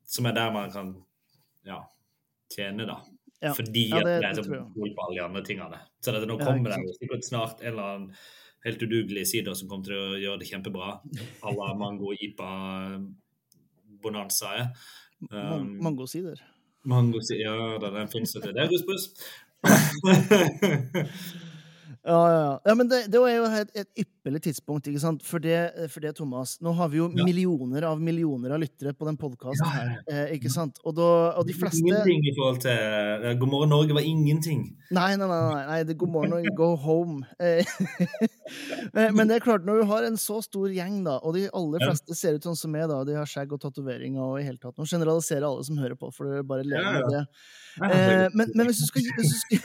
som er der man kan ja, tjene, da. Ja. Fordi ja, det, at det er så pol på alle de andre tingene. Så det, nå kommer det sikkert snart en eller annen helt udugelig sider som kommer til å gjøre det kjempebra. à la mango, ipa, bonanza. Um, Mangosider. Mangosider, ja den fins jo til. Det er rusbrus. (laughs) Ja, ja, ja. men det, det er jo et, et ypperlig tidspunkt, ikke sant? For det, for det, Thomas. Nå har vi jo ja. millioner av millioner av lyttere på den podkasten her, eh, ikke sant? Og, da, og, de fleste Ingenting i forhold til uh, God morgen Norge var ingenting. Nei, nei, nei. nei, nei det, God morgen Norge, go home. Eh, (laughs) men det er klart, når du har en så stor gjeng, da, og de aller fleste ser ut sånn som meg, da, de har skjegg og tatoveringer og i hele tatt Nå generaliserer alle som hører på, for det bare lever med det. Eh, men, men, hvis du skal hvis du skal,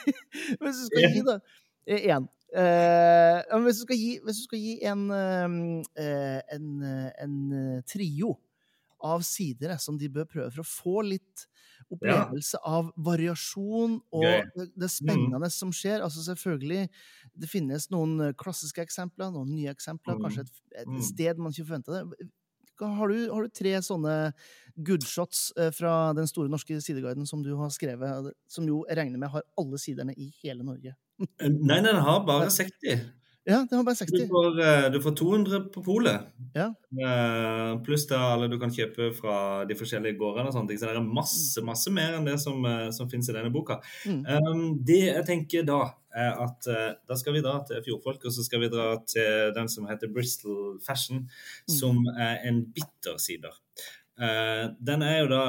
(laughs) hvis du skal gi da Én. Eh, eh hvis, du gi, hvis, du skal gi, en, eh, en, en eh, trio av sider som de bør prøve for å få litt opplevelse ja. av variasjon og det, det, spennende mm. som skjer. Altså selvfølgelig, Det finnes noen klassiske eksempler, noen nye eksempler, mm. kanskje et, et mm. sted man ikke forventa det. Har du, har du, tre sånne goodshots fra Den store norske sideguiden som du har skrevet, som jo regner med har alle siderne i hele Norge? Nei, den har bare 60. Ja, det var bare 60. Du får, eh, du får 200 på polet. Ja. Uh, pluss det alle du kan kjøpe fra de forskjellige gårdene. og sånne ting, Så det er masse masse mer enn det som, uh, som finnes i denne boka. Mm. Um, det jeg tenker da, er at uh, da skal vi dra til Fjordfolk, og så skal vi dra til den som heter Bristol Fashion, mm. som er en bitter sider. den er jo da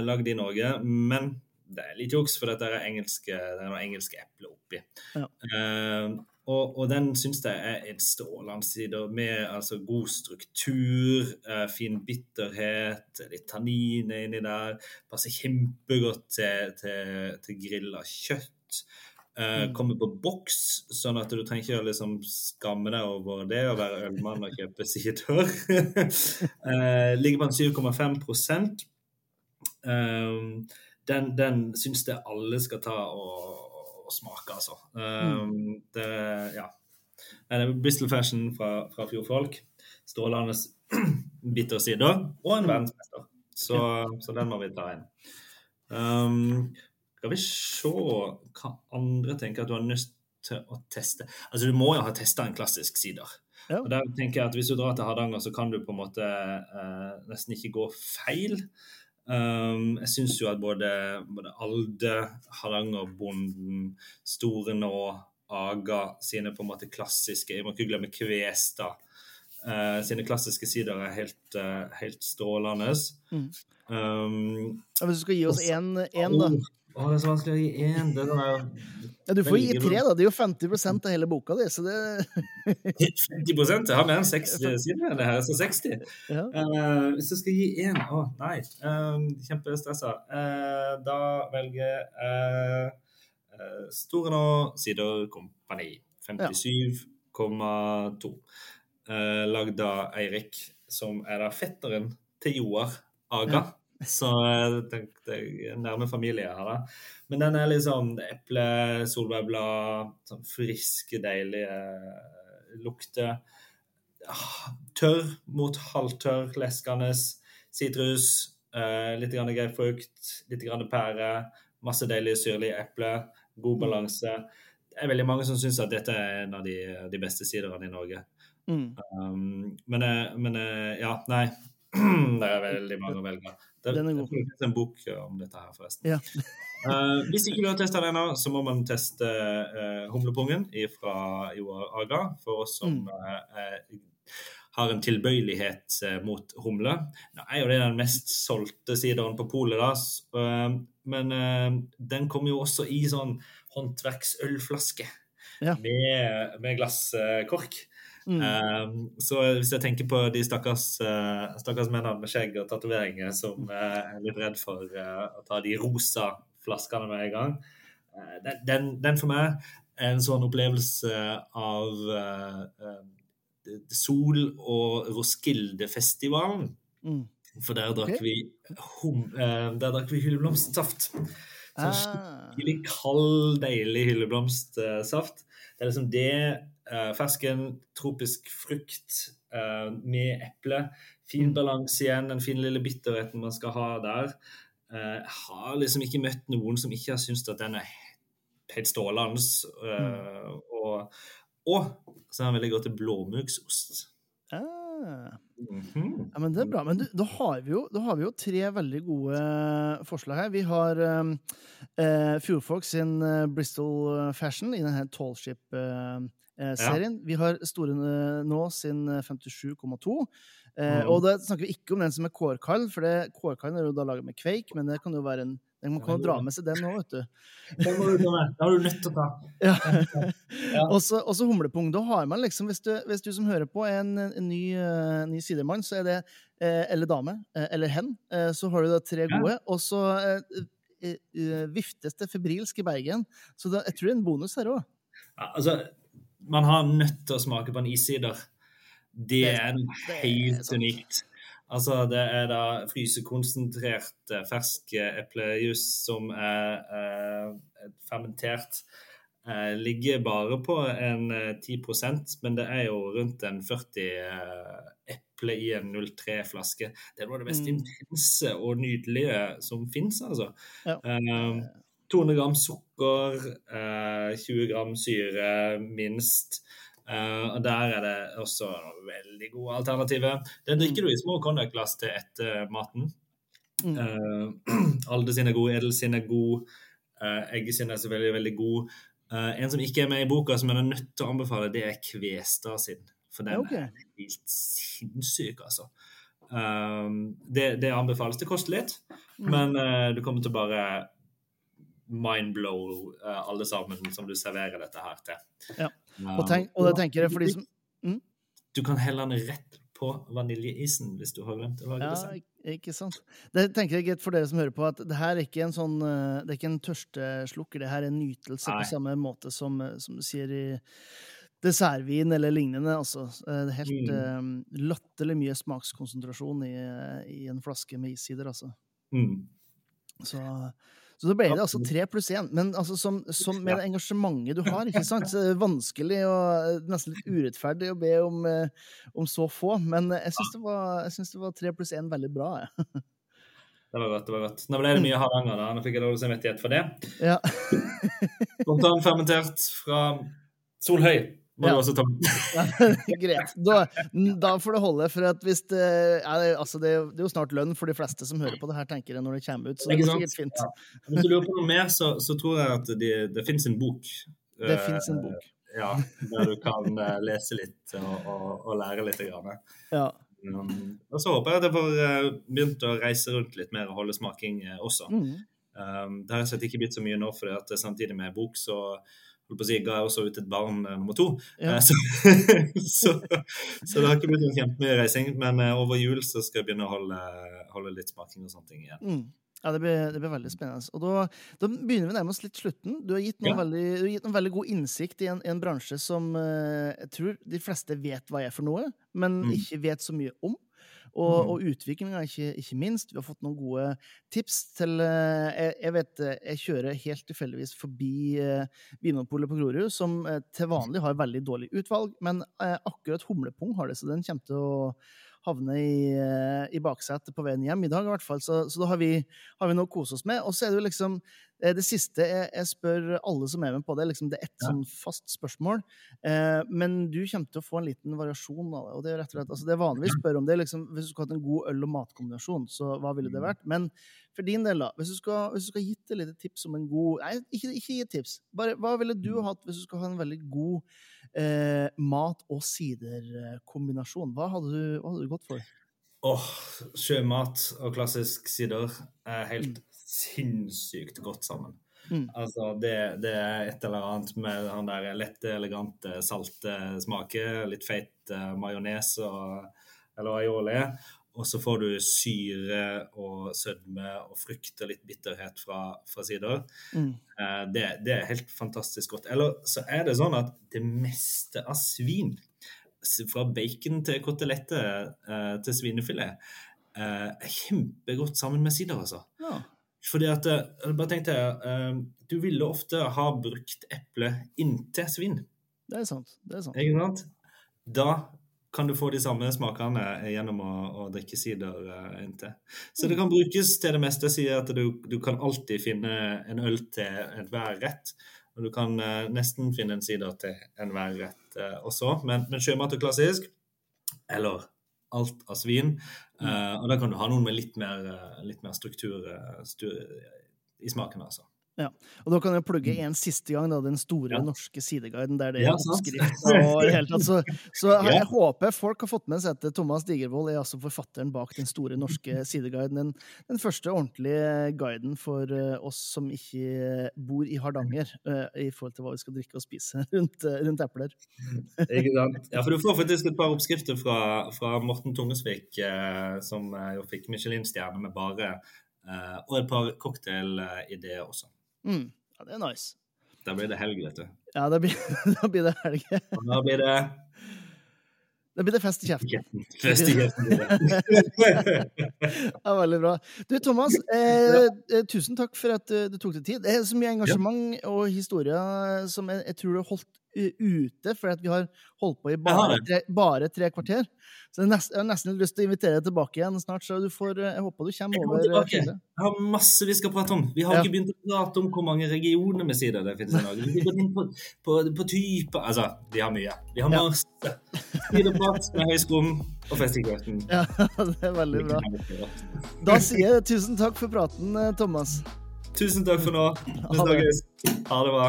lagd i Norge, men det er litt juks, for dette er, engelske, det er noe engelske eple oppi. Ja. Uh, og, og, den syns jeg er en strålende side, med altså, god struktur, eh, fin bitterhet, litt tannin inni der. Passer kjempegodt til, til, til grilla kjøtt. Eh, mm. kommer på boks, sånn at du trenger ikke å liksom skamme deg over det å være ølmann og kjøpe sider. (laughs) eh, ligger på en 7,5 eh, Den, den syns jeg alle skal ta og å smake, altså. Um, det, ja. Bristol Fashion fra, fra Fjordfolk. Strålende (clears throat) bitter sider. Og en mm. verdensmester. Så, så, den må vi ta inn. Um, skal vi se hva andre tenker at du har lyst til å teste. Altså Du må jo ha testa en klassisk sider. Ja. Og der tenker jeg at Hvis du drar til Hardanger, så kan du på en måte eh, nesten ikke gå feil. Um, jeg syns jo at både, både Alde, Hardangerbonden, Store Nå, Aga sine på en måte klassiske Jeg må ikke glemme Kvestad. Uh, sine klassiske sider er helt, uh, helt strålende. Mm. Um, hvis du skal gi oss én, da? Å, det er så vanskelig å gi én. Det er ja, du får gi tre, da. Det er jo 50% av hele boka di, så det (laughs) 50 Jeg har mer enn 60 sider. Det her er så 60. Ja. Uh, hvis jeg skal gi én Å, oh, nei. Uh, Kjempestressa. Uh, da velger jeg uh, uh, Store Nå Sider Kompani. 57,2. Uh, lagd av Eirik, som er da fetteren til Joar Aga. Ja. Så det, det er nærme familie her, da. Men den er liksom eple, solbærblad, sånn friske, deilige lukter. Ah, tørr mot halvtørr, leskende. Sitrus, eh, litt grann grapefrukt, litt grann pære. Masse deilige, syrlige epler. God balanse. Det er veldig mange som syns at dette er en av de, de beste siderne i Norge. Mm. Um, men, eh, men, eh, ja, nei. (clears throat) det er veldig mange å velge. Det, den er god. Det finnes en bok om dette her, forresten. Ja. uh, (laughs) hvis ikke du har testa den ennå, så må man teste uh, humlepungen fra Joar Aga. For oss som mm. uh, har en tilbøyelighet mot humle. Nå er jo det den mest solgte sideren på polet, da. men den kommer jo også i sånn håndverksølflaske ja. med, med glasskork. Mm. Um, så hvis jeg tenker på de stakkars, uh, stakkars mennene med skjegg og tatoveringer som uh, er litt redd for uh, å ta de rosa flaskene med en gang, den, den, den, for meg er en sånn opplevelse av Sol- og Roskilde-festivalen. Mm. For der drakk vi, hum, der drakk vi hylleblomstsaft. Sånn ah. skikkelig kald, deilig hylleblomstsaft. Det er liksom det fersken, tropisk frukt uh, med eple. Fin mm. balanse igjen, den fine lille bitterheten man skal ha der. Uh, jeg har liksom ikke møtt noen som ikke har syntes at den er helt strålende. Mm. Og, og, så er den veldig godt til blåmuggsost. Ah. Mm -hmm. Ja, men det er bra. Men du, da, har jo, da, har vi jo, tre veldig gode forslag her. Vi har uh, Fjordfolk sin Bristol Fashion i denne Tallship Eh, serien. Ja. Vi har Store nå sin 57,2. Eh, eh, mm. Og da snakker vi ikke om den som er kårkall, for kårkallen er jo da laget med kveik, men det kan jo være en man kan jo dra med seg den òg, vet du. Må. Det har du nødt til å ta. Ja. (laughs) ja. (laughs) Og så humlepung. Da har man liksom, hvis du, hvis du som hører på, er en, en ny, uh, ny sidemann, så er det uh, eller dame uh, eller hen, så har du da tre gode. Og så viftes det febrilsk i Bergen. Så da, jeg tror det er en bonus her òg. Ja, altså, man har nødt til å smake på en issider. Det, er helt unikt. Altså, det er da frysekonsentrert eh, fersk eplejus som er eh, fermentert. Eh, ligger bare på en 10 eh, men det er jo rundt en 40 eh, eple i en 03-flaske. Det er noe av det mest mm. intense og nydelige som fins, altså. Ja. Um, 200 gram sukker, eh, 20 gram syre minst. Eh, og Der er det også veldig gode alternativer. Det drikker du i små konjakkglass til etter maten. Mm. Eh, (clears throat) Alde sin er god, Edel sin er god, eh, Egge sin er selvfølgelig veldig god. Eh, en som ikke er med i boka, som jeg er nødt til å anbefale, det er Kvestad sin. For den okay. er helt sinnssyk, altså. Det, det, anbefales. Det koster litt, mm. men du kommer til å bare mindblow uh, alle sammen som du serverer dette her til. Ja. Og, tenk, og det tenker jeg for de som mm? Du kan helle den rett på vaniljeisen hvis du har glemt å lage ja, det selv. Ikke sant. Det tenker jeg for dere som hører på, at det her er ikke en sånn Det er ikke en tørsteslukker, det her er en nytelse Nei. på samme måte som, som du sier i dessertvin eller lignende. Altså. Helt mm. uh, latterlig mye smakskonsentrasjon i, i, en flaske med issider, altså. Mm. Så, så da ble det altså tre pluss én. Men altså, som, som med det engasjementet du har, ikke sant? (laughs) så er det vanskelig og nesten litt urettferdig å be om, om så få. Men jeg syns det, var tre pluss én veldig bra. Jeg. (laughs) Det var godt. det var godt. Nå ble det mye Hardanger, da. Nå fikk jeg dårlig samvittighet for det. Ja. (laughs) Spontanfermentert fra Solhøy. Må ja. du også ta (laughs) Greit. Da, da, får det holde. For at hvis det, ja, altså det, det, er jo snart lønn for de fleste som hører på det her, tenker jeg, når det kommer ut. Så det går sikkert fint. Ja. Hvis du lurer på noe mer, så, så tror jeg at det, det fins en bok. Det uh, fins en bok. Ja, der du kan uh, lese litt og, og, og, lære litt. Grann. Ja. Um, og så håper jeg at jeg får uh, begynt å reise rundt litt mer og holde smaking også. Mm. Um, det har jeg ikke blitt så mye nå, for samtidig med bok så holdt på å si, ga jeg også ut et barn eh, nummer to. Ja. Eh, så, (laughs) så, så, det har ikke blitt kjempemye reising. Men eh, over jul så skal jeg begynne å holde, holde litt smaking og sånne ting igjen. Mm. Ja, det blir, det blir, veldig spennende. Og da, da, begynner vi nærmest litt slutten. Du har gitt noen, ja. veldig, du har gitt noen veldig, god innsikt i en, en bransje som uh, jeg tror de fleste vet hva er for noe, men mm. ikke vet så mye om. Og, mm. og utviklinga, ikke, ikke, minst. Vi har fått noen gode tips til eh, Jeg, jeg vet eh, jeg kjører helt tilfeldigvis forbi eh, Vinmonopolet på Grorud, som til vanlig har veldig dårlig utvalg, men akkurat humlepung har det, så den kommer til å havne i, i baksetet på veien hjem i dag, i hvert fall. Så, så da har vi, har vi noe å kose oss med. Og så er det jo liksom Eh, det siste jeg, jeg, spør alle som er med på det, liksom det er ett ja. sånn fast spørsmål. Eh, men du kommer til å få en liten variasjon av det. og Det er rett og slett, altså det er vanligvis spør om det liksom, Hvis du skulle hatt en god øl- og matkombinasjon, så hva ville det mm. vært? Men for din del, da, hvis du skal, hvis du skal gitt et lite tips om en god Nei, ikke, ikke gi tips. Bare, hva ville du mm. hatt hvis du skal ha en veldig god eh, mat- og siderkombinasjon? Hva hadde du, hva hadde du gått for? Åh, oh, sjømat og klassisk sider er helt mm sinnssykt godt sammen. Mm. Altså, det, det, er et eller annet med han der lette, elegante, salte smaken, Litt feit uh, majones eller aioli. Og så får du syre og sødme og frukt og litt bitterhet fra, fra sider. Mm. Uh, det, det, er helt fantastisk godt. Eller så er det sånn at det meste av svin, fra bacon til koteletter uh, til svinefilet, er kjempegodt sammen med sider, altså. Ja. Fordi at, eh, bare tenkte jeg, eh, Du ville ofte ha brukt eple inntil svin. Det er sant. det er sant. Ikke sant? Da kan du få de samme smakene gjennom å, å drikke sider inntil. Så det kan brukes til det meste. Jeg sier at du, du kan alltid finne en øl til enhver rett. Og du kan nesten finne en sider til enhver rett også. Men, men sjømat og klassisk. Eller alt av svin. Uh, og da kan du ha noen med litt mer, eh, litt mer struktur struktur i smaken, altså. Ja, og Da kan jeg plugge en siste gang da, den store ja. norske sideguiden. der det er ja, oppskrift og helt tatt. Så, så (laughs) jeg, jeg håper folk har fått med seg at Thomas Digervold er altså forfatteren bak den store norske sideguiden. Den, den første ordentlige guiden for uh, oss som ikke bor i Hardanger, uh, i forhold til hva vi skal drikke og spise (laughs) rundt, uh, rundt epler. Ikke sant. (laughs) Ja, for du får faktisk et par oppskrifter fra, fra Morten Tungesvik, som jo fikk Michelin-stjerne med bare, og et par cocktailideer også. Mm. Ja, det er nice. Da blir det helg, vet du. Ja, da blir, (laughs) da blir det helg. Og da blir det Da blir det fest i kjeften. Fest i kjeften. (laughs) ja, veldig bra. Du, Thomas, eh, ja. tusen takk for at du, du tok deg tid. Det er så mye engasjement og historier som jeg, jeg tror du har holdt ute, for vi har holdt på i bare tre, bare tre kvarter. Så jeg, har nesten lyst til å invitere deg tilbake igjen snart. så du får, Jeg håper du kommer over. Tilbake. Jeg har masse vi skal prate om. Vi har ja. ikke begynt å prate om hvor mange regioner vi sier det finnes i Norge. Vi går inn på, på, på type Altså, vi har mye. Vi har masse. Siderprat med Høgskolen og Festivalkvelden. Ja, (laughs) det er veldig bra. Da sier jeg tusen takk for praten, Thomas. Tusen takk for nå. Vi snakkes. Ha det bra.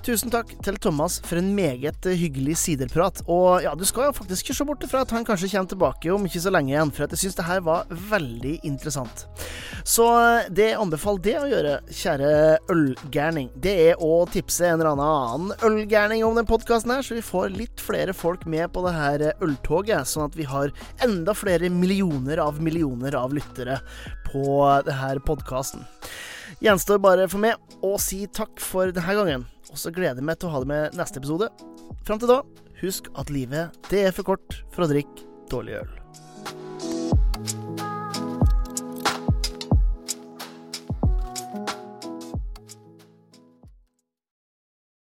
Tusen takk til Thomas for en meget hyggelig siderprat. Og ja, du skal jo faktisk ikke se bort fra at han kanskje kommer tilbake om ikke så lenge igjen, for jeg syns det her var veldig interessant. Så det jeg anbefaler det å gjøre, kjære ølgærning, det er å tipse en eller annen ølgærning om den podkasten her, så vi får litt flere folk med på det her øltoget, sånn at vi har enda flere millioner av millioner av lyttere på det her podkasten. Gjenstår bare for meg å si takk for denne gangen, og så gleder jeg meg til å ha det med neste episode. Fram til da, husk at livet, det er for kort for å drikke dårlig øl.